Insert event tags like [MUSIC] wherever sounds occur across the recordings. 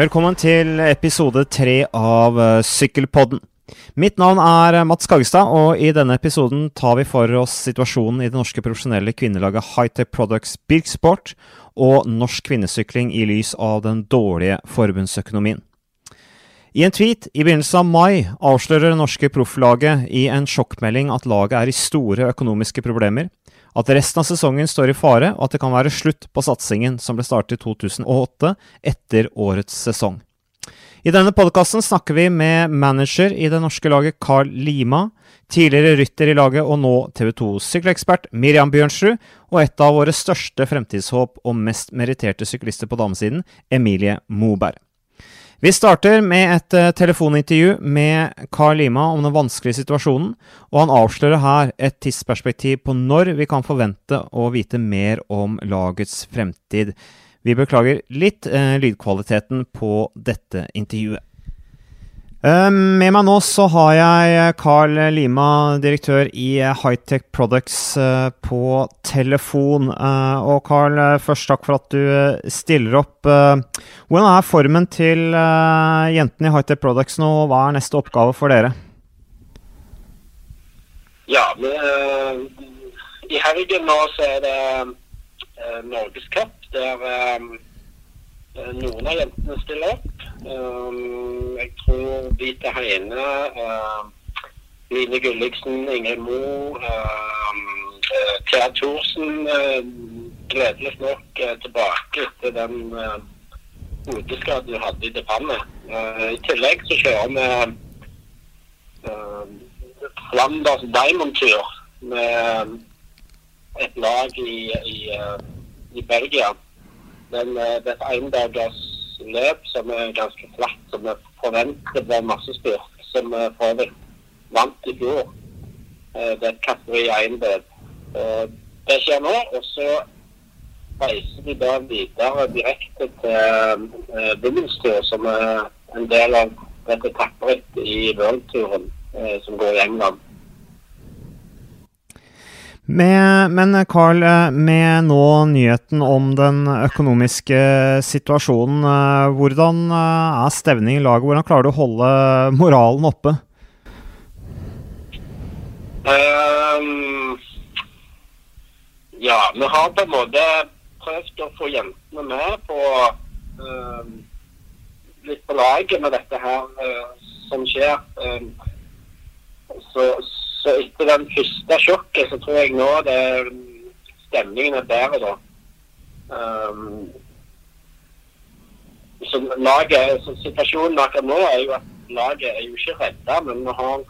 Velkommen til episode tre av uh, Sykkelpodden. Mitt navn er Mats Skagestad, og i denne episoden tar vi for oss situasjonen i det norske profesjonelle kvinnelaget Hightech Products Birksport og norsk kvinnesykling i lys av den dårlige forbundsøkonomien. I en tweet i begynnelsen av mai avslører det norske profflaget i en sjokkmelding at laget er i store økonomiske problemer, at resten av sesongen står i fare, og at det kan være slutt på satsingen som ble startet i 2008 etter årets sesong. I denne podkasten snakker vi med manager i det norske laget Carl Lima, tidligere rytter i laget og nå TV 2-sykkelekspert Miriam Bjørnsrud, og et av våre største fremtidshåp og mest meritterte syklister på damesiden, Emilie Moberg. Vi starter med et uh, telefonintervju med Carl Lima om den vanskelige situasjonen, og han avslører her et tidsperspektiv på når vi kan forvente å vite mer om lagets fremtid. Vi beklager litt uh, lydkvaliteten på dette intervjuet. Uh, med meg nå så har jeg Carl Lima, direktør i Hightech Products uh, på telefon. Og Carl, først takk for at du stiller opp. hvordan er formen til jentene i Hightech Products nå, og hva er neste oppgave for dere? Ja, men, i helgen nå så er det Norgescup, der noen av jentene stiller opp. Um, jeg tror Vita Heine, uh, Line Gulliksen, Ingrid Mo, uh, Thea Thorsen gledelig nok tilbake etter den hodeskaden hun hadde i depannet. I tillegg så kjører vi Flanders Diamond-tur med et lag i, i, i Belgia. Men det er et endagers løp som er ganske flatt, som vi forventer blir massespurt, som vi for øvrig vant i fjor. Eh, det er kategori 1-løp. Det skjer nå, og så reiser de da videre direkte til eh, som er en del av dette tapperittet i worldturen eh, som går i England. Med, men Carl, eh, med nå nyheten om den økonomiske situasjonen, eh, hvordan eh, er stevningen i laget? Hvordan klarer du å holde moralen oppe? Um, ja, vi har på en måte prøvd å få jentene med på um, litt på laget med dette her uh, som skjer. Um, så, så etter den første sjokket, så tror jeg nå det stemningen er bedre, da. Um, så laget, så situasjonen akkurat nå er jo at laget er jo ikke redda, men vi har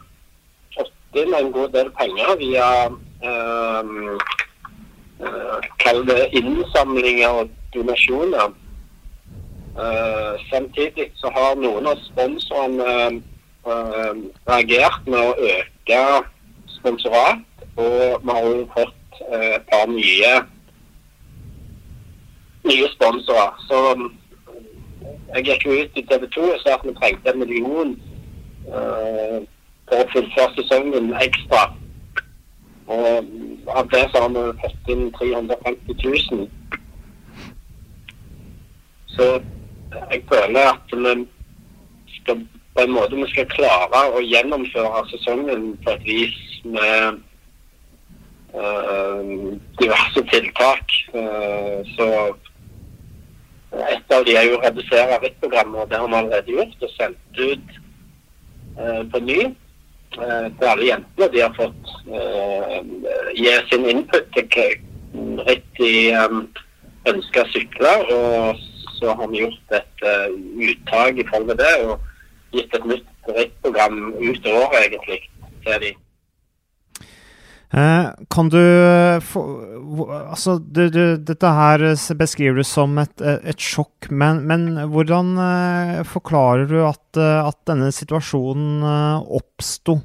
fått inn en god del penger via um, Kall det innsamlinger og donasjoner. Uh, samtidig så har noen av sponsorene uh, reagert med å øke sponsorat. Og vi har jo fått eh, et par nye, nye sponsorer. Så jeg gikk jo ut i TV 2 og sa at vi trengte en million uh, for å fullføre sesongen ekstra. Og av det så har vi fått inn 350 000. Så jeg føler at vi skal på en måte vi skal klare å gjennomføre sesongen på et vis med uh, diverse tiltak. Uh, så et av de er jo å redusere rittprogrammet, og det har vi allerede gjort og sendt ut uh, på ny til alle jentene. De har fått gi sin input til RIT de um, ønsker å sykle, og så har vi gjort et uttak i forhold til det. og gitt et nytt rittprogram ut året, egentlig, til de. Eh, kan du Altså, du, du, dette her beskriver du som et, et sjokk, men, men hvordan forklarer du at, at denne situasjonen oppsto?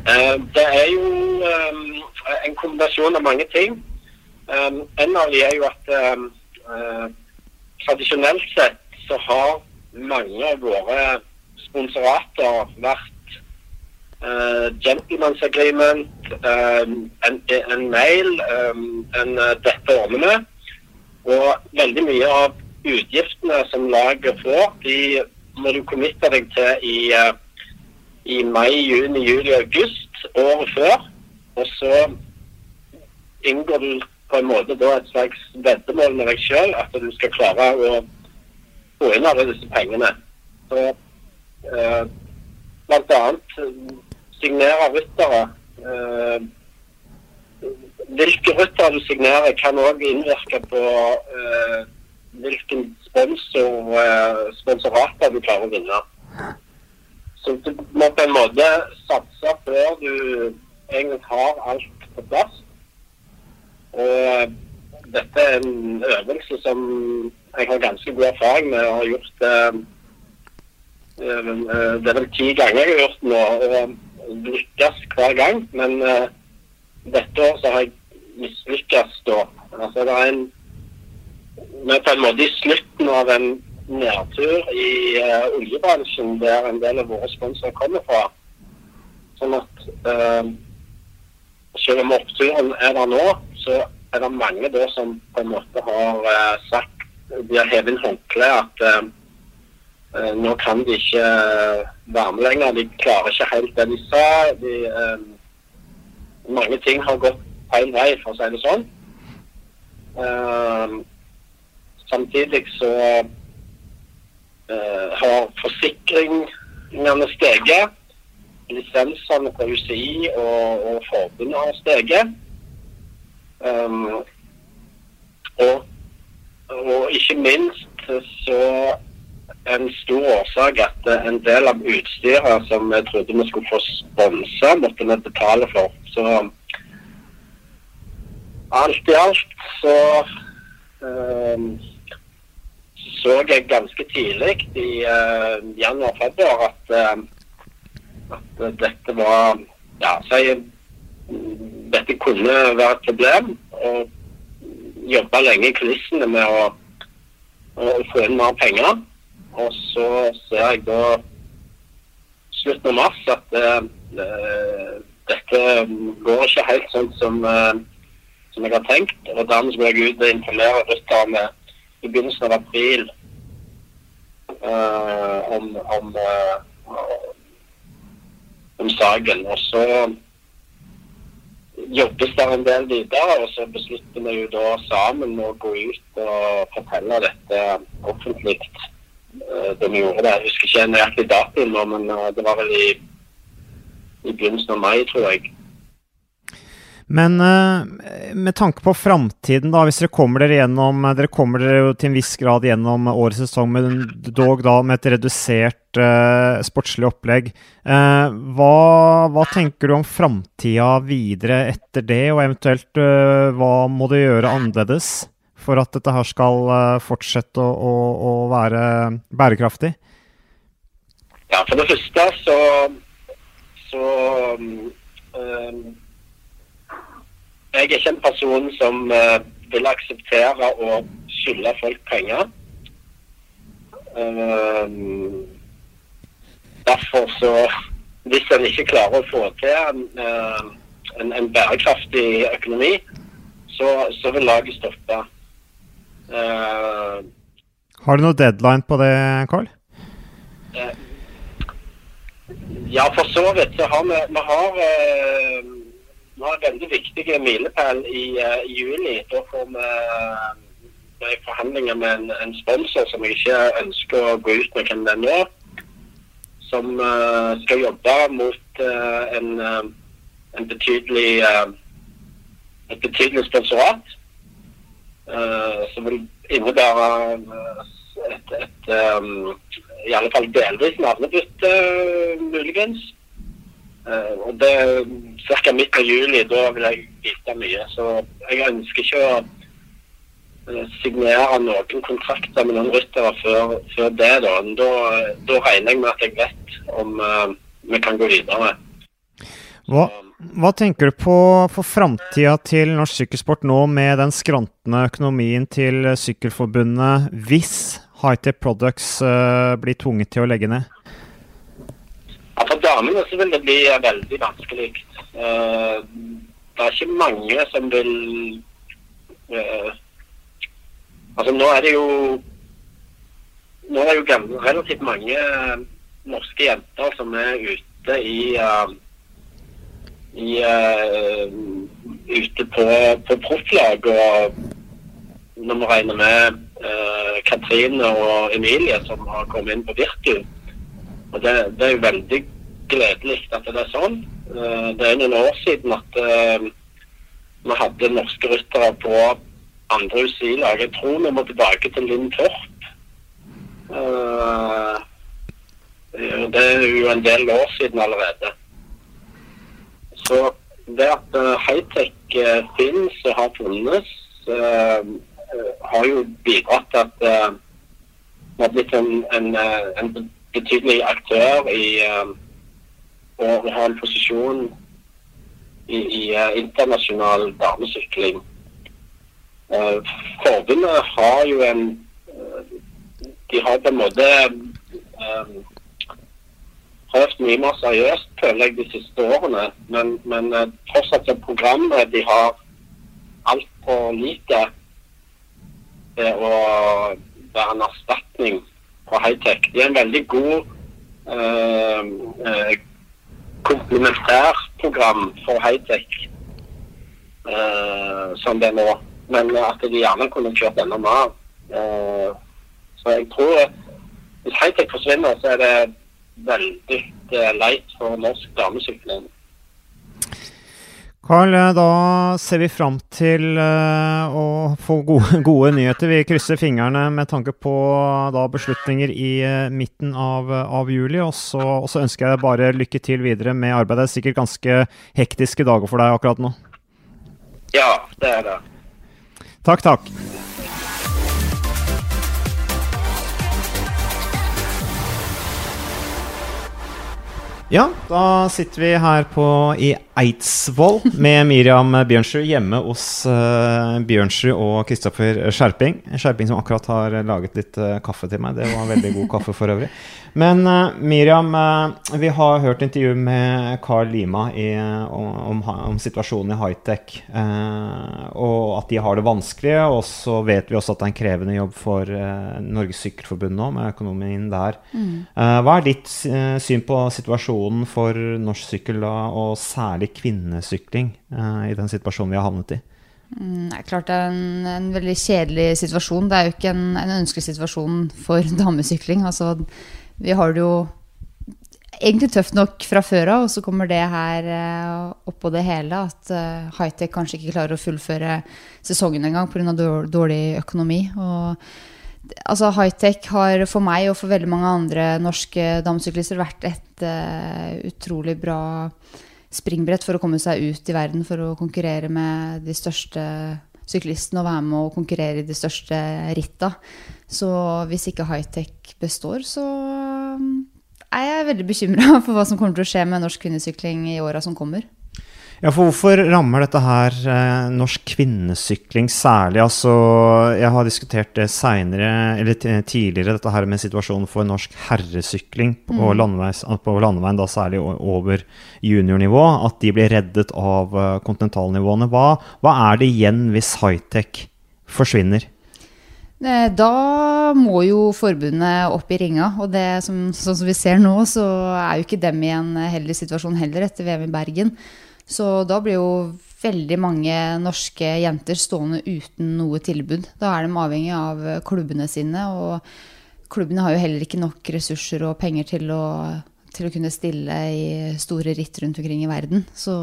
det er jo en kombinasjon av mange ting. En av dem er jo at tradisjonelt sett så har mange av våre sponsorater vært uh, gentleman's agreement, um, en, en, mail, um, en uh, 'dette ordner. Og veldig mye av utgiftene som laget får, de må du committe deg til i, uh, i mai, juni, juli, august året før. Og så inngår du på en måte da et slags veddemål med deg sjøl at du skal klare å få inn alle disse pengene. Så uh, blant annet signere ryttere. Eh, hvilke ryttere du signerer, kan òg innvirke på eh, hvilken sponsor, eh, sponsorater du klarer å vinne. Så du må på en måte satse før du egentlig har alt på plass. Og dette er en øvelse som jeg har ganske god erfaring med og har gjort eh, eh, Det er vel ti ganger jeg har gjort nå og lykkes hver gang. Men uh, dette år så har jeg mislykkes da. Altså det er en Vi er på en måte i slutten av en nedtur i uh, oljebransjen der en del av våre sponsorer kommer fra. Sånn at uh, selv om oppturen er der nå, så er det mange da som på en måte har uh, sagt De har hevet inn håndkleet at nå kan de ikke være med lenger. De klarer ikke helt det de sa. De, mange ting har gått feil vei, for å si det sånn. samtidig så har forsikringene steget. Lisensene på UCI og, og forbundet har steget. Um, og, og, ikke minst så en stor årsak at en del av utstyret som jeg trodde vi skulle få sponsa, måtte vi betale for. Så alt i alt så um, så jeg ganske tidlig i uh, januar-februar at, uh, at dette var Ja, så jeg, dette kunne være et problem. Og jobba lenge i kulissene med å, å, få inn mer penger. Og så ser jeg da slutten av mars at uh, dette går ikke helt sånn som, som jeg har tenkt. Og dermed skal jeg ut og informere rytterne i begynnelsen av april uh, om, om, uh, om, saken. Og så jobbes det en del videre, og så beslutter vi jo da sammen å gå ut og fortelle dette offentlig. Uh, da vi gjorde det. Jeg husker ikke nøyaktig datoen men det var vel i, i begynnelsen av mai, tror jeg. Men uh, med tanke på framtiden, hvis dere kommer dere gjennom Dere kommer dere jo til en viss grad gjennom årets sesong, men dog da med et redusert uh, sportslig opplegg. Uh, hva, hva, tenker du om framtida videre etter det, og eventuelt hva må du gjøre annerledes for at dette her skal fortsette å, å, å være bærekraftig? Ja, for det første så, så um, jeg er ikke en person som uh, vil akseptere å skylde folk penger. Um, derfor så Hvis en ikke klarer å få til en, en, en bærekraftig økonomi, så, så vil laget stoppe. Har du noe deadline på det, Carl? ja, for så vidt. Så har vi, vi har vi har en veldig viktig milepæl i, i, juli. Da får vi uh, forhandlinger med en, en, sponsor som jeg ikke ønsker å gå ut med hvem det er. Som skal jobbe mot en, en, betydelig et betydelig sponsorat. Som vil innebære et, et um, i alle fall delvis navnebytte, muligens. Uh, og det ca. midt av juli. Da vil jeg vite mye. Så jeg ønsker ikke å signere noen kontrakter med noen ryttere før, før, det. Da. da. Da, regner jeg med at jeg vet om uh, vi kan gå videre. Hva, hva tenker du på for framtida til norsk sykkelsport nå, med den skrantende økonomien til Sykkelforbundet, hvis Hightech Products blir tvunget til å legge ned? Ja, For damene så vil det bli veldig vanskelig. Uh, det er ikke mange som vil uh, Altså Nå er det jo nå er det jo relativt mange norske jenter som er ute i eh, i eh, ute på, på profflag. Og når vi regner med eh, Katrine og Emilie som har kommet inn på Virtu. Og det, det er jo veldig gledelig at det er sånn. Eh, det er noen år siden at vi hadde norske ryttere på andre UCI-lag. Jeg tror vi må tilbake til Linn Torp. Det er jo en del år siden allerede. Så det at uh, high-tech uh, finnes og har funnes, uh, har jo bidratt til at vi har blitt en, en, en betydelig aktør i og har en posisjon i, i internasjonal damesykling. forbundet har jo en De har på en måte prøvd mye mer seriøst, føler jeg, de siste årene. Men, men fortsatt er programmet de har altfor lite til å være en erstatning for high-tech. De er en veldig god eh, uh, komplementærprogram for high-tech som det er nå. Men at de gjerne kunne kjørt enda mer. så jeg tror hvis high-tech forsvinner, så er det veldig leit for norsk damesykling. Carl, da ser vi fram til uh, å få gode, gode, nyheter. Vi krysser fingrene med tanke på da, beslutninger i uh, midten av, av, juli. Og så, og så ønsker jeg bare lykke til videre med arbeidet. Det er sikkert ganske hektiske dager for deg akkurat nå. Ja, det er det. Takk, takk. Ja, da sitter vi her på, i Eidsvoll med Miriam Bjørnsrud hjemme hos uh, Bjørnsrud og Kristoffer Skjerping. Skjerping som akkurat har laget litt uh, kaffe til meg. Det var veldig god kaffe for øvrig. Men uh, Miriam, vi har hørt intervju med Carl Lima i, om, om, situasjonen i high-tech. og at de har det vanskelig. Og så vet vi også at det er en krevende jobb for Norges Sykkelforbund nå, med økonomien der. Mm. hva er ditt syn på situasjonen for norsk sykkel da, og særlig kvinnesykling i den situasjonen vi har havnet i? Mm, det er klart det er en, en, veldig kjedelig situasjon. Det er jo ikke en, en ønskelig situasjon for [LAUGHS] damesykling. Altså, vi har det jo egentlig tøft nok fra før av, og så kommer det her uh, oppå det hele at uh, high-tech kanskje ikke klarer å fullføre sesongen engang pga. dårlig økonomi. Og altså, high-tech har for meg og for veldig mange andre norske damesyklister vært et uh, utrolig bra springbrett for å komme seg ut i verden for å konkurrere med de største syklistene og være med å konkurrere i de største ritta. Så hvis ikke high-tech består, så um, er jeg veldig bekymra [LAUGHS] for hva som kommer til å skje med norsk kvinnesykling i åra som kommer. Ja, for hvorfor rammer dette her eh, norsk kvinnesykling særlig? Altså, jeg har diskutert det senere, eller tidligere, dette her med situasjonen for norsk herresykling på, mm. landeveis, på landeveien, da særlig over juniornivå. At de blir reddet av uh, kontinentalnivåene. Hva, hva er det igjen hvis high-tech forsvinner? Eh, da må jo forbundet opp i ringa. Og det som, sånn som vi ser nå, så er jo ikke dem i en heldig situasjon heller etter VM i Bergen. Så da blir jo veldig mange norske jenter stående uten noe tilbud. Da er de avhengig av klubbene sine, og klubbene har jo heller ikke nok ressurser og penger til å, til å kunne stille i store ritt rundt omkring i verden. Så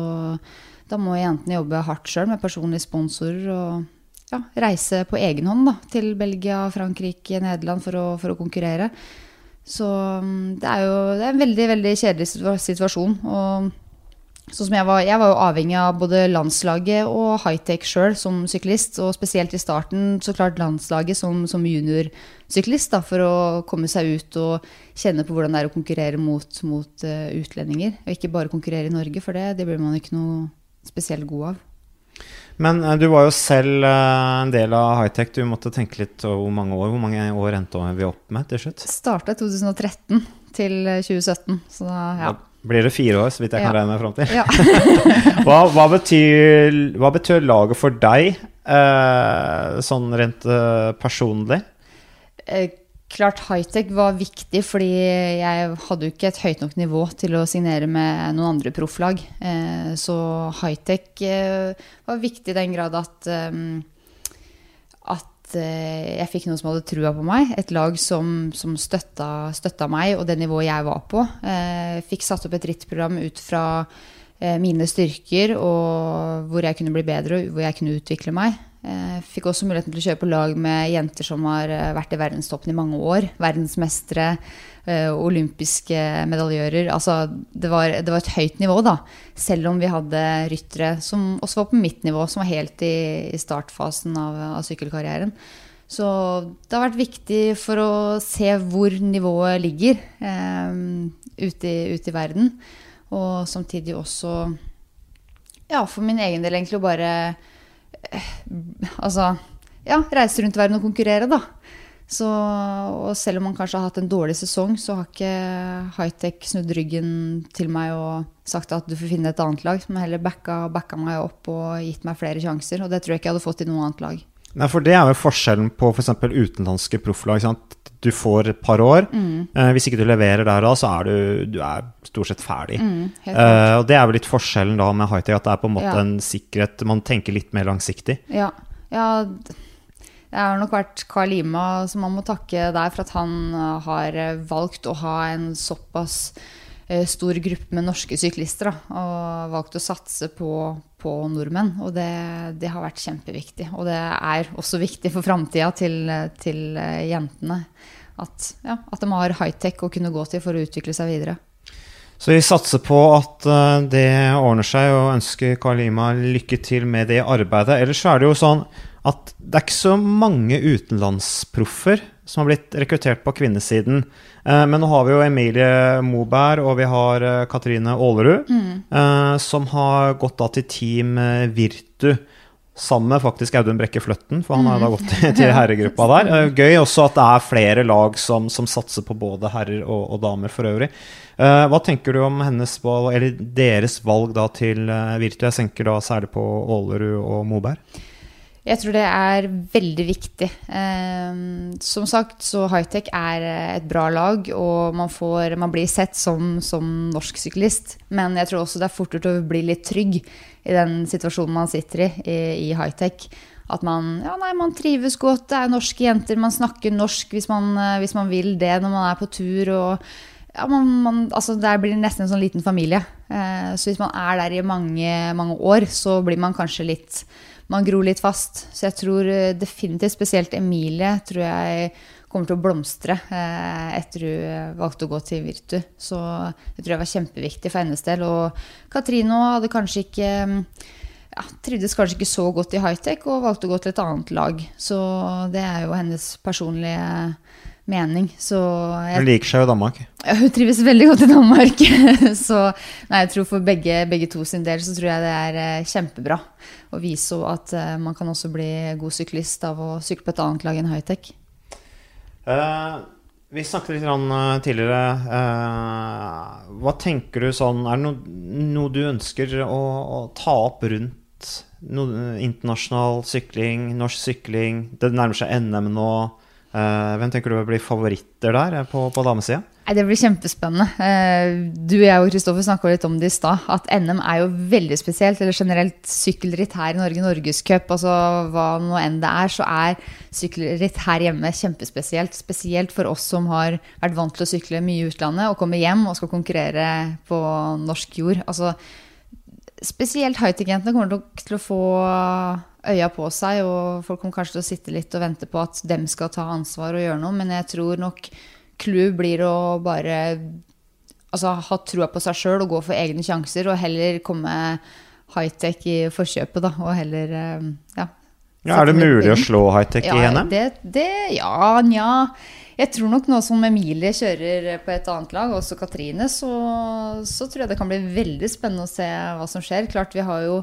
da må jentene jobbe hardt sjøl med personlige sponsorer og ja, reise på egen hånd da, til Belgia, Frankrike, Nederland for å, for å konkurrere. Så mm, det er jo det er en veldig, veldig kjedelig situasjon. og Sånn jeg, var, jeg var jo avhengig av både landslaget og high-tech sjøl som syklist. Og spesielt i starten så klart landslaget som, som juniorsyklist for å komme seg ut og kjenne på hvordan det er å konkurrere mot, mot uh, utlendinger. Og ikke bare konkurrere i Norge, for det, det blir man ikke noe spesielt god av. Men uh, du var jo selv uh, en del av high-tech. Du måtte tenke litt over hvor mange år. Hvor mange år endte vi opp med til slutt? Starta i 2013 til 2017. Så da, ja. Blir det fire år, så vidt jeg kan ja. regne meg fram til? Ja. [LAUGHS] hva, hva, betyr, hva, betyr, laget for deg, eh, sånn rent eh, personlig? Eh, klart high-tech var viktig, fordi jeg hadde jo ikke et høyt nok nivå til å signere med noen andre profflag. Eh, så high-tech eh, var viktig i den grad at, at jeg fikk noen som hadde trua på meg. Et lag som, som støtta, støtta, meg og det nivået jeg var på. Fikk satt opp et rittprogram ut fra mine styrker og hvor jeg kunne bli bedre og hvor jeg kunne utvikle meg. Eh, fikk også muligheten til å kjøre på lag med jenter som har eh, vært i verdenstoppen i mange år. Verdensmestere, eh, olympiske medaljører. Altså, det var, det var, et høyt nivå, da. Selv om vi hadde ryttere som også var på mitt nivå, som var helt i, i startfasen av, av, sykkelkarrieren. Så det har vært viktig for å se hvor nivået ligger eh, ute, i, ute, i, verden. Og samtidig også, ja, for min egen del egentlig å bare Altså ja, reise rundt i verden og konkurrere, da. Så, og selv om man kanskje har hatt en dårlig sesong, så har ikke Hightech snudd ryggen til meg og sagt at du får finne et annet lag, men heller backa, backa meg opp og gitt meg flere sjanser. Og det tror jeg ikke jeg hadde fått i noe annet lag. Nei, for det er jo forskjellen på f.eks. For utenlandske profflag. Du får et par år. Mm. Eh, hvis ikke du leverer der da, så er du, du er stort sett ferdig. Mm, eh, og det er vel litt forskjellen da med hightech, at det er på en måte ja. en sikkerhet Man tenker litt mer langsiktig. Ja, ja det har nok vært Karl Lima som man må takke der for at han eh, har valgt å ha en såpass eh, stor gruppe med norske syklister. Da, og valgt å satse på, på nordmenn. Og det, det, har vært kjempeviktig. Og det er også viktig for framtida til, til, eh, jentene. At, ja, at de har high-tech å kunne gå til for å utvikle seg videre. Så vi satser på at det ordner seg, og ønsker Karl Lima lykke til med det arbeidet. Ellers er det jo sånn at det er ikke så mange utenlandsproffer som har blitt rekruttert på kvinnesiden. Eh, men nå har vi jo Emilie Moberg og vi har eh, Katrine Aalerud, mm. Eh, som har gått da til Team Virtu. Sammen med faktisk Audun Brekke Fløtten, for han har da mm. gått til, til [LAUGHS] herregruppa der. Gøy også at det er flere lag som, som satser på både herrer og, og, damer for øvrig. Hva tenker du om hennes valg, eller deres valg da til Virtu? Jeg tenker da særlig på Aalerud og Moberg. Jeg tror det er veldig viktig. Um, som sagt, så Hightech er et bra lag, og man, får, man blir sett som, som, norsk syklist. Men jeg tror også det er fort gjort å bli litt trygg i den situasjonen man sitter i i, i Hightech. At man, ja, nei, man trives godt, det er norske jenter, man snakker norsk hvis man, hvis man vil det når man er på tur. og ja, man, man, altså Der blir det nesten en sånn liten familie. Eh, så hvis man er der i mange, mange år, så blir man kanskje litt man gror litt fast. Så jeg tror eh, definitivt spesielt Emilie tror jeg kommer til å blomstre eh, etter hun valgte å gå til Virtu. Så jeg tror det var kjempeviktig for hennes del. Og Katrine hadde kanskje ikke ja, trivdes kanskje ikke så godt i high-tech og valgte å gå til et annet lag. Så det er jo hennes personlige mening. Så jeg, hun liker seg jo i Danmark? Ja, hun trives veldig godt i Danmark. [LAUGHS] så nei, jeg tror for begge, begge, to sin del så tror jeg det er eh, kjempebra å vise at uh, man kan også bli god syklist av å sykle på et annet lag enn high-tech. Uh, vi snakket litt uh, tidligere. hva tenker du sånn Er det noe, noe du ønsker å, å ta opp rundt no, internasjonal sykling, norsk sykling? Det nærmer seg NM nå. Eh, hvem tenker du blir favoritter der eh, på, på damesida? Det blir kjempespennende. Uh, du jeg og Kristoffer snakka litt om det i stad. At NM er jo veldig spesielt. Eller generelt sykkelritt her i Norge, Norgescup, altså hva nå enn det er, så er sykkelritt her hjemme kjempespesielt. Spesielt for oss som har vært vant til å sykle mye i utlandet og kommer hjem og skal konkurrere på norsk jord. Altså, spesielt hightech-jentene kommer til å få øya på seg, og folk kommer kanskje til å sitte litt og vente på at dem skal ta ansvar og gjøre noe, men jeg tror nok clou blir å bare altså, ha trua på seg sjøl og gå for egne sjanser, og heller komme high-tech i forkjøpet, da, og heller eh, ja. ja er det mulig å slå high-tech ja, i henne? Det, det, ja, nja. Jeg tror nok nå som Emilie kjører på et annet lag, også Katrine, så, så tror jeg det kan bli veldig spennende å se hva som skjer. Klart vi har jo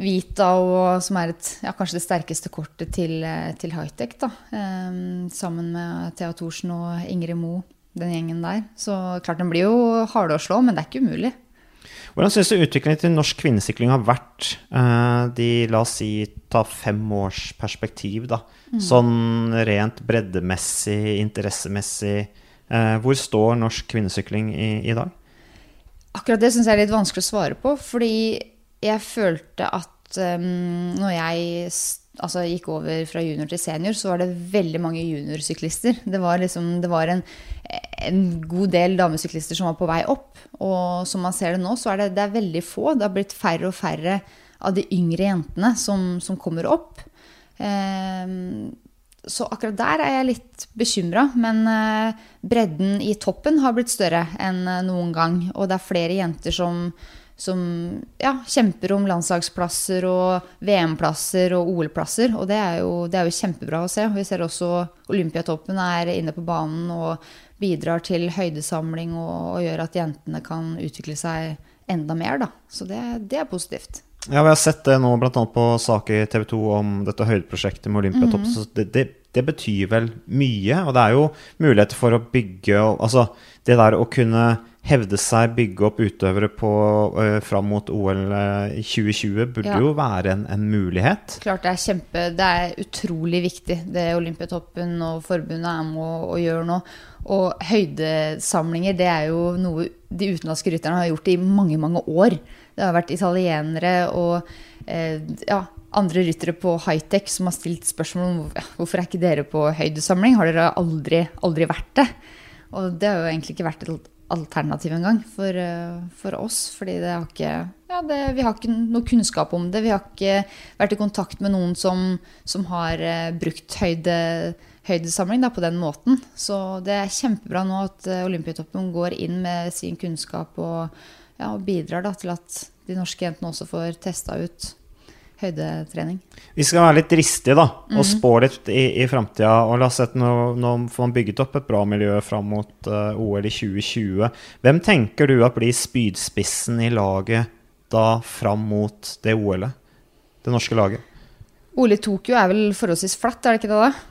Vita, og, som er et, ja, kanskje det sterkeste kortet til, eh, til high-tech. Um, sammen med Thea Thorsen og Ingrid Mo, den gjengen der. Så klart den blir jo harde å slå, men det er ikke umulig. Hvordan syns du utviklingen til norsk kvinnesykling har vært uh, de, la oss si, ta fem års perspektiv, da? Sånn rent breddemessig, interessemessig. Uh, hvor står norsk kvinnesykling i, i dag? Akkurat det syns jeg er litt vanskelig å svare på, fordi jeg følte at um, når jeg altså, gikk over fra junior til senior, så var det veldig mange juniorsyklister. Det var, liksom, det var en, en god del damesyklister som var på vei opp. Og som man ser det nå, så er det, det er veldig få. Det har blitt færre og færre av de yngre jentene som, som kommer opp. Um, så akkurat der er jeg litt bekymra. Men eh, bredden i toppen har blitt større enn eh, noen gang. Og det er flere jenter som, som ja, kjemper om landslagsplasser og VM-plasser og OL-plasser. Og det er, jo, det er jo kjempebra å se. Vi ser også Olympiatoppen er inne på banen og bidrar til høydesamling og, og gjør at jentene kan utvikle seg enda mer. Da. Så det, det er positivt. Ja, vi har sett det nå bl.a. på saker i TV 2 om dette høydeprosjektet med Olympiatopp. Så det, det, det betyr vel mye. Og det er jo muligheter for å bygge Altså det der å kunne hevde seg, bygge opp utøvere på, uh, fram mot OL øh, i 2020 burde Ja. jo være en, en mulighet. Klart det er kjempe Det er utrolig viktig det Olympiatoppen og forbundet er med å, å gjøre nå. Og høydesamlinger, det er jo noe de utenlandske rytterne har gjort i mange, mange år. Det har vært italienere og eh, ja, andre ryttere på high-tech som har stilt spørsmål om hvorfor er ikke dere på høydesamling. Har dere aldri, aldri vært det? Og det har jo egentlig ikke vært et alternativ engang for, eh, for oss. Fordi har ikke, ja, det, vi har ikke noe kunnskap om det. Vi har ikke vært i kontakt med noen som, som har eh, brukt høyde, høydesamling da, på den måten. Så det er kjempebra nå at eh, Olympiatoppen går inn med sin kunnskap og, ja, og bidrar da, til at de norske jentene også får testa ut høydetrening. Vi skal være litt dristige da, og spå litt i, i framtida. La oss sette nå, nå får man bygget opp et bra miljø fram mot uh, OL i 2020. Hvem tenker du at blir spydspissen i laget da fram mot det OL-et? Det norske laget? OL i Tokyo er vel forholdsvis flatt, er det ikke det? da?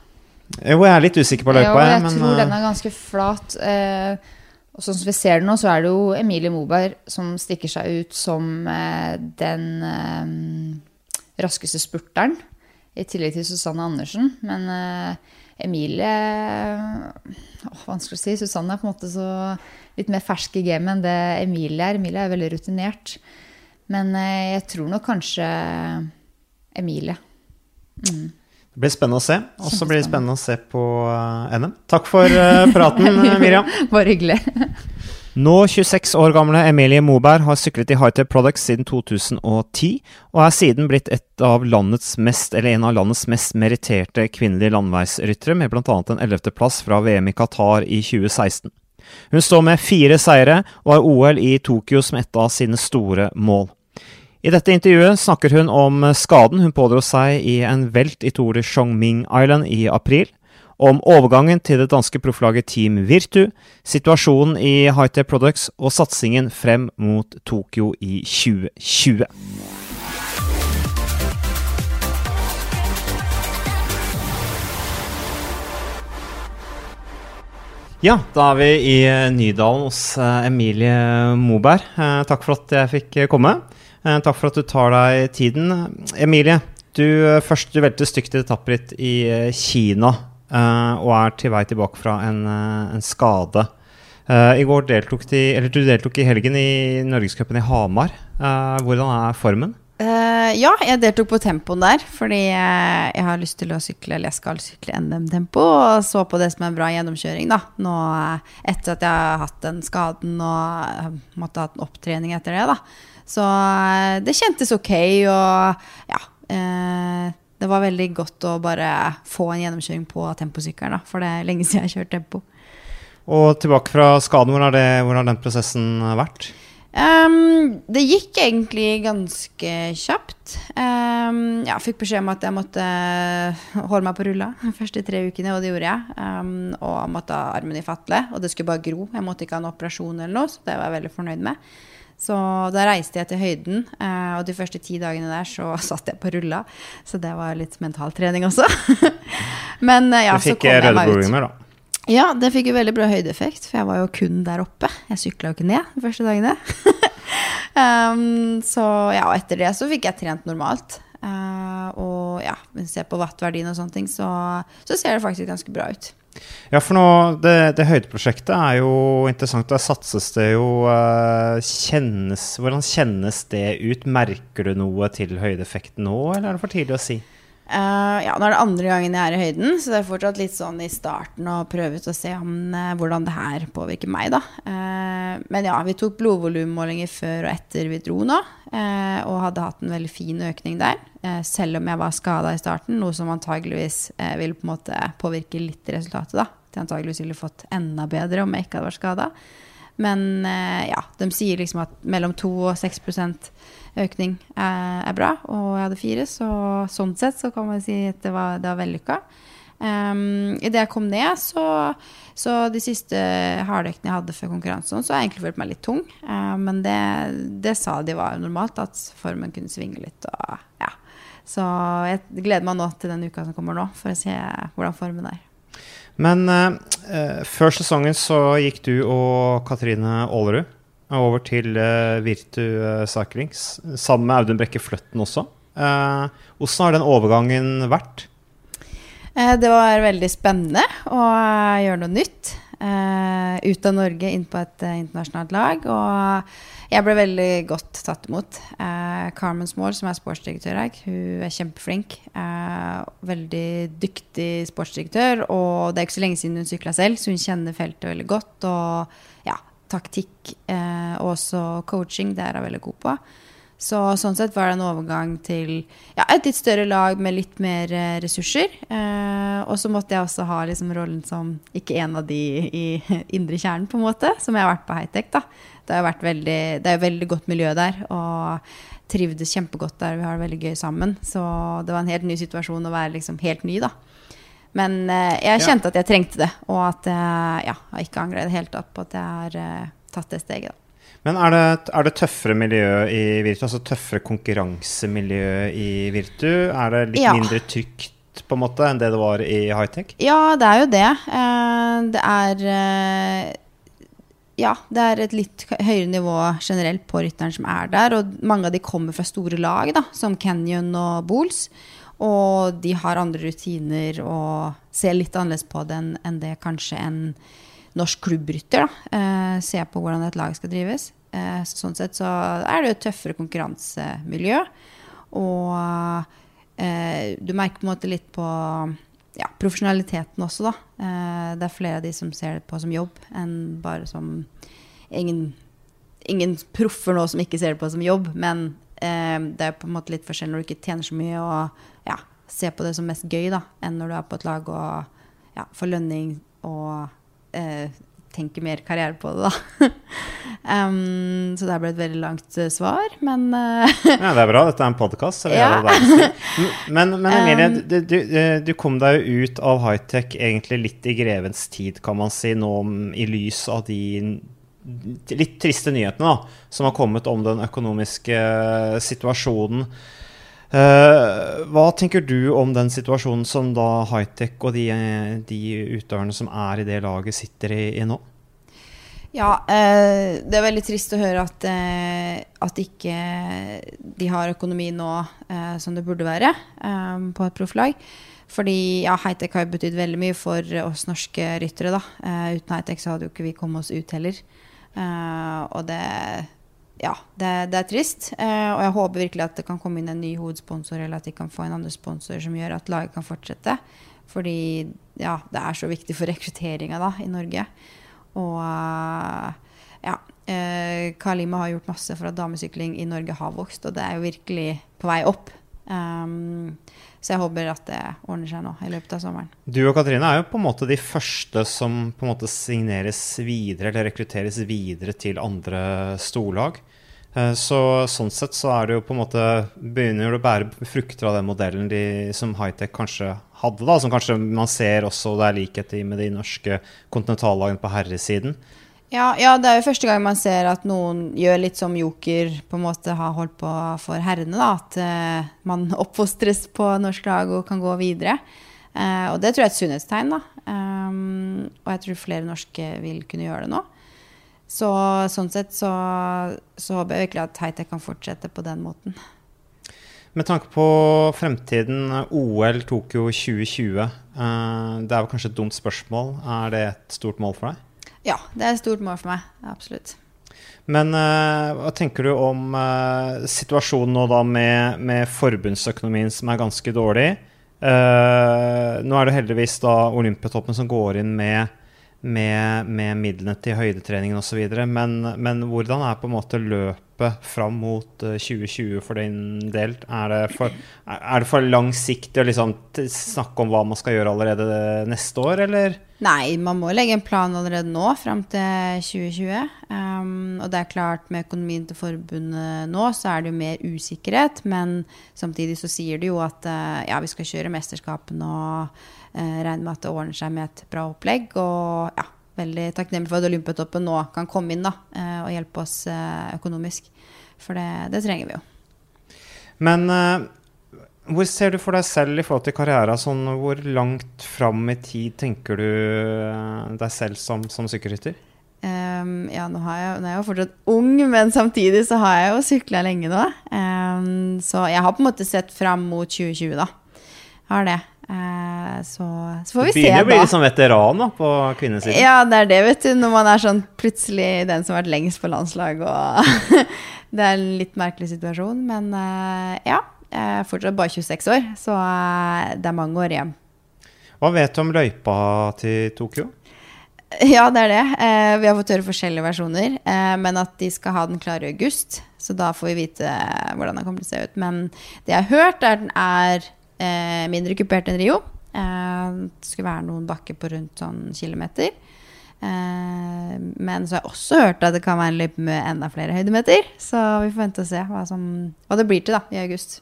Jo, jeg er litt usikker på løypa, Ja, jeg, men tror øh, den er ganske flat. Eh, og sånn som vi ser det nå, så er det jo Emilie Moberg som stikker seg ut som eh, den eh, raskeste spurteren. I tillegg til Susanne Andersen. Men uh, Emilie åh, Vanskelig å si. Susanne er på en måte så litt mer fersk i gamet enn det Emilie er. Emilie er veldig rutinert. Men uh, jeg tror nok kanskje Emilie. det blir spennende å se. Og så blir det spennende å se på NM. Takk for praten, Miriam. [LAUGHS] Bare hyggelig. Nå 26 år gamle Emilie Moberg har syklet i Hightech Products siden 2010, og er siden blitt av mest, en av landets mest meritterte kvinnelige landeveisryttere, med bl.a. en 11.-plass fra VM i Qatar i 2016. Hun står med fire seire, og har OL i Tokyo som et av sine store mål. I dette intervjuet snakker hun om skaden hun pådro seg i en velt i Tour de Chongming Island i april, om overgangen til det danske profflaget Team Virtu, situasjonen i Hightech Products og satsingen frem mot Tokyo i 2020. Ja, da er vi i eh, Nydalen hos eh, Emilie Moberg. Eh, Takk for at jeg fikk komme. Takk for at du tar deg tiden. Emilie, du først du velte stygt i etapperitt i Kina og er til vei tilbake fra en, eh, en skade. Eh, I går deltok de, eller du deltok i helgen i Norgescupen i Hamar. Eh, Hvordan er formen? Eh, ja, jeg deltok på tempoen der, fordi eh, jeg har lyst til å sykle, eller jeg skal sykle NM-tempo, og så på det som er bra gjennomkjøring, da. Nå eh, etter at jeg har hatt den skaden og eh, måtte ha hatt en opptrening etter det, da. Så eh, det kjentes ok, og ja. eh, det var veldig godt å bare få en gjennomkjøring på temposykkelen, da, for det er lenge siden jeg har kjørt tempo. Og tilbake fra skaden, hvor det, hvor har den prosessen vært? Um, det gikk egentlig ganske kjapt. Um, jeg fikk beskjed om at jeg måtte holde meg på rulla de første tre ukene, og det gjorde jeg. Um, og måtte ha armen i fatle, og det skulle bare gro. Jeg måtte ikke ha en operasjon eller noe, så det var jeg veldig fornøyd med. Så da reiste jeg til høyden, eh, og de første ti dagene der så [LAUGHS] satt jeg på rulla. Så det var litt mentaltrening også. [LAUGHS] Men eh, ja, så kom jeg meg ut. blodringer, da. Ja, det fikk jo veldig bra høydeeffekt, for jeg var jo kun der oppe. Jeg sykla jo ikke ned de første dagene. [LAUGHS] Um, så ja, og etter det så fikk jeg trent normalt. Uh, og ja, ser på vattverdien og sånne ting, så, så, ser det faktisk ganske bra ut. Ja, for nå, det, det høydeprosjektet er jo interessant. Der satses det jo uh, kjennes, Hvordan kjennes det ut? Merker du noe til høydeeffekten nå, eller er det for tidlig å si? Uh, ja, nå er det andre gangen jeg er i høyden, så det er fortsatt litt sånn i starten å prøve ut å se om, uh, hvordan det her påvirker meg, da. Uh, men ja, vi tok blodvolummålinger før og etter vi dro nå, og hadde hatt en veldig fin økning der. selv om jeg var skada i starten, noe som antageligvis ville på en måte påvirke litt resultatet, da. Det antageligvis ville fått enda bedre om jeg ikke hadde vært skada. Men ja, de sier liksom at mellom 2 og 6 økning er, er, bra. Og jeg hadde fire, så sånn sett så kan man si at det var, var vellykka. Um, Idet jeg kom ned, så, så de siste hardøktene jeg hadde før konkurransen, så har jeg egentlig følt meg litt tung. Uh, men det, det, sa de var normalt, at formen kunne svinge litt. Og, ja. Så jeg gleder meg nå til den uka som kommer nå, for å se hvordan formen er. Men uh, før sesongen så gikk du og Katrine Aalerud over til uh, Virtu Cyclings, sammen med Audun Brekke Fløtten også. Uh, hvordan har den overgangen vært? det var veldig spennende å gjøre noe nytt. ut av Norge, inn på et internasjonalt lag. Og jeg ble veldig godt tatt imot. Carmen Small, som er sportsdirektør her, hun er kjempeflink. veldig dyktig sportsdirektør. Og det er ikke så lenge siden hun sykla selv, så hun kjenner feltet veldig godt. Og taktikk eh, og også coaching. Det er hun veldig god på. Så sånn sett var det en overgang til ja, et litt større lag med litt mer eh, ressurser. Eh, og så måtte jeg også ha liksom, rollen som ikke en av de i [LAUGHS] indre kjernen, på en måte, som jeg har vært på Hightech. da. Det er veldig godt miljø der, og trivdes kjempegodt der. Vi har det veldig gøy sammen. Så det var en helt ny situasjon å være liksom helt ny, da. Men eh, jeg kjente at jeg trengte det, og at ja, jeg ikke angrer i det hele tatt på at jeg har eh, tatt det steget. Da. Men er det, er det, tøffere miljø i Virtu, altså tøffere konkurransemiljø i Virtu? Er det litt ja. mindre trygt på en måte enn det det var i high-tech? Ja, det er jo det. Eh, det er ja, det er et litt høyere nivå generelt på rytteren som er der. Og mange av de kommer fra store lag, da, som Canyon og Bools. Og de har andre rutiner og ser litt annerledes på det enn det kanskje en norsk klubbrytter da, eh, ser på hvordan et lag skal drives. Eh, sånn sett så er det jo et tøffere konkurransemiljø. Og eh, du merker på en måte litt på ja, profesjonaliteten også, da. Det er flere av de som ser det på som jobb, enn bare som ingen, ingen proffer nå som ikke ser det på som jobb. Men det er på en måte litt forskjell når du ikke tjener så mye og ja, ser på det som mest gøy, da, enn når du er på et lag og ja, får lønning og eh, tenker mer karriere på det, da. um, [LAUGHS] så det ble et veldig langt uh, svar, men uh, Ja, det er bra. Dette er en podkast. Ja. Men, men Emilie, um, du, du, du, kom deg jo ut av high-tech egentlig litt i grevens tid, kan man si, nå i lys av de litt triste nyhetene da, som har kommet om den økonomiske situasjonen. Uh, hva tenker du om den situasjonen som da Hightech og de, de utøverne som er i det laget, sitter i, i nå? Ja, uh, det er veldig trist å høre at, uh, at ikke de har økonomi nå som det burde være på et profflag. Fordi ja, Hightech har betydd veldig mye for oss norske ryttere. da. uten Hightech så hadde jo ikke vi kommet oss ut heller. Og det ja, det, det, er trist. Eh, og jeg håper virkelig at det kan komme inn en ny hovedsponsor, eller at de kan få en andre sponsor som gjør at laget kan fortsette. Fordi ja, det er så viktig for rekrutteringa i Norge. Og uh, ja, eh, Kalima har gjort masse for at damesykling i Norge har vokst, og det er jo virkelig på vei opp. Um, så jeg håper at det ordner seg nå i løpet av sommeren. Du og Katrine er jo på en måte de første som på en måte signeres videre eller rekrutteres videre til andre storlag. Eh, så sånn sett så er det jo på en måte begynner å bære frukter av den modellen de, som Hightech kanskje hadde, da, som kanskje man ser også det er likhet i med de norske kontinentallagene på herresiden. Ja, ja, det er jo første gang man ser at noen gjør litt som Joker på en måte har holdt på for herrene. da, At uh, man [LAUGHS] oppfostres på norsk lag og kan gå videre. Uh, og det tror jeg er et sunnhetstegn. da, um, Og jeg tror flere norske vil kunne gjøre det nå. Så sånn sett så, så håper jeg virkelig at high-tech kan fortsette på den måten. Med tanke på fremtiden, OL Tokyo 2020. eh, det er vel kanskje et dumt spørsmål. Er det et stort mål for deg? Ja, det er et stort mål for meg. Absolutt. Men uh, hva tenker du om uh, situasjonen nå da med, med forbundsøkonomien som er ganske dårlig? Uh, nå er det heldigvis da Olympiatoppen som går inn med, med, med midlene til høydetreningen osv. Men, men hvordan er på en måte løpet fram mot eh, 2020 for din del? Er det for, er det for langsiktig å liksom snakke om hva man skal gjøre allerede neste år, eller? Nei, man må legge en plan allerede nå fram til 2020. Um, og det er klart, med økonomien til forbundet nå, så er det jo mer usikkerhet. Men samtidig så sier de jo at uh, ja, vi skal kjøre mesterskapene og uh, regne med at det ordner seg med et bra opplegg. Og ja, veldig takknemlig for at Olympiatoppen nå kan komme inn da, eh, og hjelpe oss eh, økonomisk. For det, det trenger vi jo. Men uh, hvor ser du for deg selv i forhold til karriera? Sånn, hvor langt fram i tid tenker du deg selv som, som sykkelrytter? Um, ja, nå, har jeg, nå er jeg jo fortsatt ung, men samtidig så har jeg jo sykla lenge nå. Um, så jeg har på en måte sett fram mot 2020, da. Har det. Uh, så, så får vi se, da. Begynner å bli litt sånn veteran da, på kvinnesiden. Ja, det er det, vet du. Når man er sånn plutselig den som har vært lengst på landslag, og [LAUGHS] Det er en litt merkelig situasjon, men uh, ja. Jeg er fortsatt bare 26 år, så uh, det er mange år igjen. Hva vet du om løypa til Tokyo? [LAUGHS] Ja, det er det. Eh, vi har fått høre forskjellige versjoner. Eh, men at de skal ha den klar i august. Så da får vi vite eh, hvordan den kommer til å se ut. Men det jeg har hørt, er at den er eh, mindre kupert enn Rio. Eh, det skulle være noen bakker på rundt sånn kilometer. Eh, men så har jeg også hørt at det kan være en løype med enda flere høydemeter. Så vi får vente og se hva, som, hva det blir til da, i august.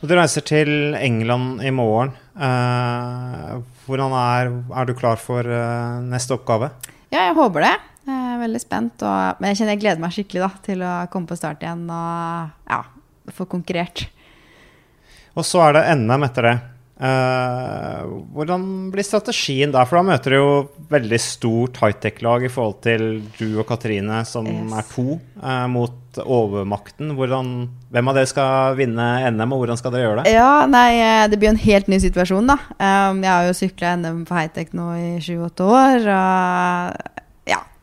Og Du reiser til England i morgen. Eh, hvordan er, er du klar for eh, neste oppgave? Ja, jeg håper det. Jeg er veldig spent. Og, men jeg kjenner jeg gleder meg skikkelig da, til å komme på start igjen og ja, få konkurrert. Og så er det NM etter det. Uh, hvordan blir strategien da? For da møter du jo veldig stort high-tech-lag i forhold til du og Katrine, som Yes. er to, uh, mot overmakten. Hvordan, hvem av dere skal vinne NM, og hvordan skal dere gjøre det? Ja, nei, eh, det blir en helt ny situasjon, da. Um, jeg har jo sykla NM på high-tech nå i sju-åtte år, og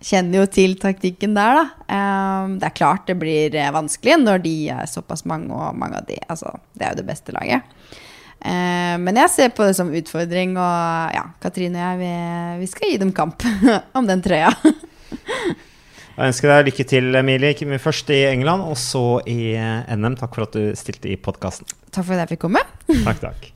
kjenner jo til taktikken der, da. Um, det er klart det blir eh, vanskelig når de er såpass mange, og mange av de Altså, det er jo det beste laget. Eh, men jeg ser på det som utfordring, og ja, Katrine og jeg, vi, vi skal gi dem kamp [LAUGHS] om den trøya. Jeg ønsker deg lykke til, Emilie. Først i England, og så i eh, NM. Takk for at du stilte i podkasten. Takk for at jeg fikk komme. Takk, takk.